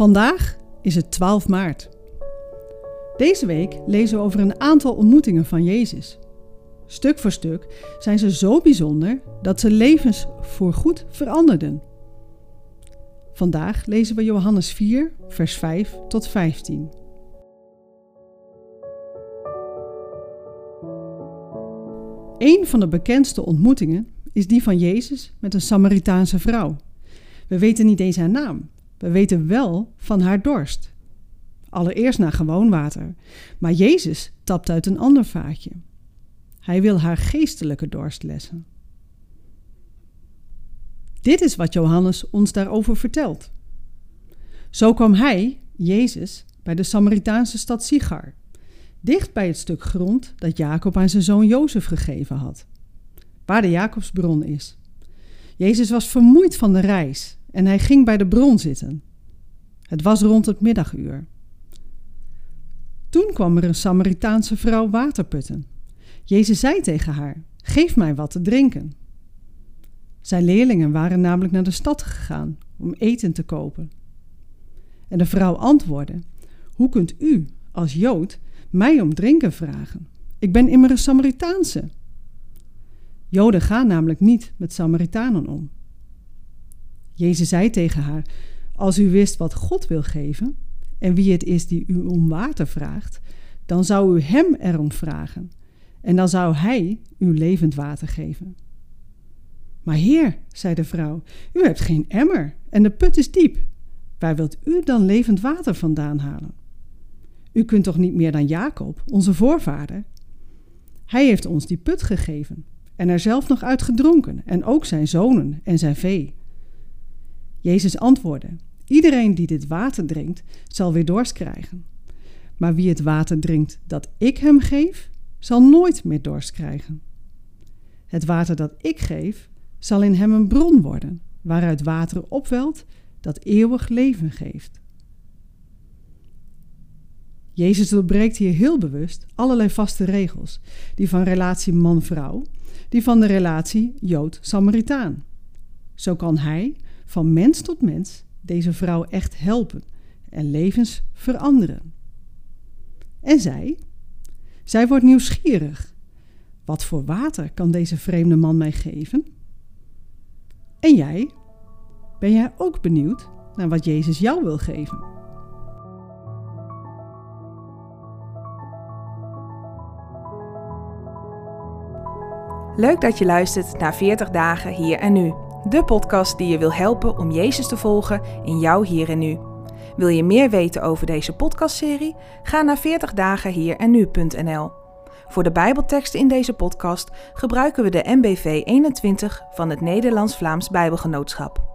Vandaag is het 12 maart. Deze week lezen we over een aantal ontmoetingen van Jezus. Stuk voor stuk zijn ze zo bijzonder dat ze levens voorgoed veranderden. Vandaag lezen we Johannes 4, vers 5 tot 15. Een van de bekendste ontmoetingen is die van Jezus met een Samaritaanse vrouw. We weten niet eens haar naam. We weten wel van haar dorst. Allereerst naar gewoon water, maar Jezus tapt uit een ander vaatje. Hij wil haar geestelijke dorst lessen. Dit is wat Johannes ons daarover vertelt. Zo kwam hij, Jezus, bij de Samaritaanse stad Sigar, dicht bij het stuk grond dat Jacob aan zijn zoon Jozef gegeven had, waar de Jacobsbron is. Jezus was vermoeid van de reis en hij ging bij de bron zitten. Het was rond het middaguur. Toen kwam er een Samaritaanse vrouw waterputten. Jezus zei tegen haar: Geef mij wat te drinken. Zijn leerlingen waren namelijk naar de stad gegaan om eten te kopen. En de vrouw antwoordde: Hoe kunt u, als Jood, mij om drinken vragen? Ik ben immer een Samaritaanse. Joden gaan namelijk niet met Samaritanen om. Jezus zei tegen haar: Als u wist wat God wil geven en wie het is die u om water vraagt, dan zou u hem erom vragen en dan zou hij u levend water geven. Maar heer, zei de vrouw, u hebt geen emmer en de put is diep. Waar wilt u dan levend water vandaan halen? U kunt toch niet meer dan Jacob, onze voorvader? Hij heeft ons die put gegeven en er zelf nog uit gedronken, en ook zijn zonen en zijn vee. Jezus antwoordde: Iedereen die dit water drinkt, zal weer dorst krijgen. Maar wie het water drinkt dat ik hem geef, zal nooit meer dorst krijgen. Het water dat ik geef, zal in hem een bron worden, waaruit water opwelt dat eeuwig leven geeft. Jezus doorbreekt hier heel bewust allerlei vaste regels, die van relatie man-vrouw, die van de relatie Jood-Samaritaan. Zo kan hij van mens tot mens deze vrouw echt helpen en levens veranderen. En zij? Zij wordt nieuwsgierig. Wat voor water kan deze vreemde man mij geven? En jij? Ben jij ook benieuwd naar wat Jezus jou wil geven? Leuk dat je luistert naar 40 dagen hier en nu. De podcast die je wil helpen om Jezus te volgen in jouw hier en nu. Wil je meer weten over deze podcastserie? Ga naar 40 dagen hier en nu.nl. Voor de Bijbelteksten in deze podcast gebruiken we de MBV 21 van het Nederlands-Vlaams Bijbelgenootschap.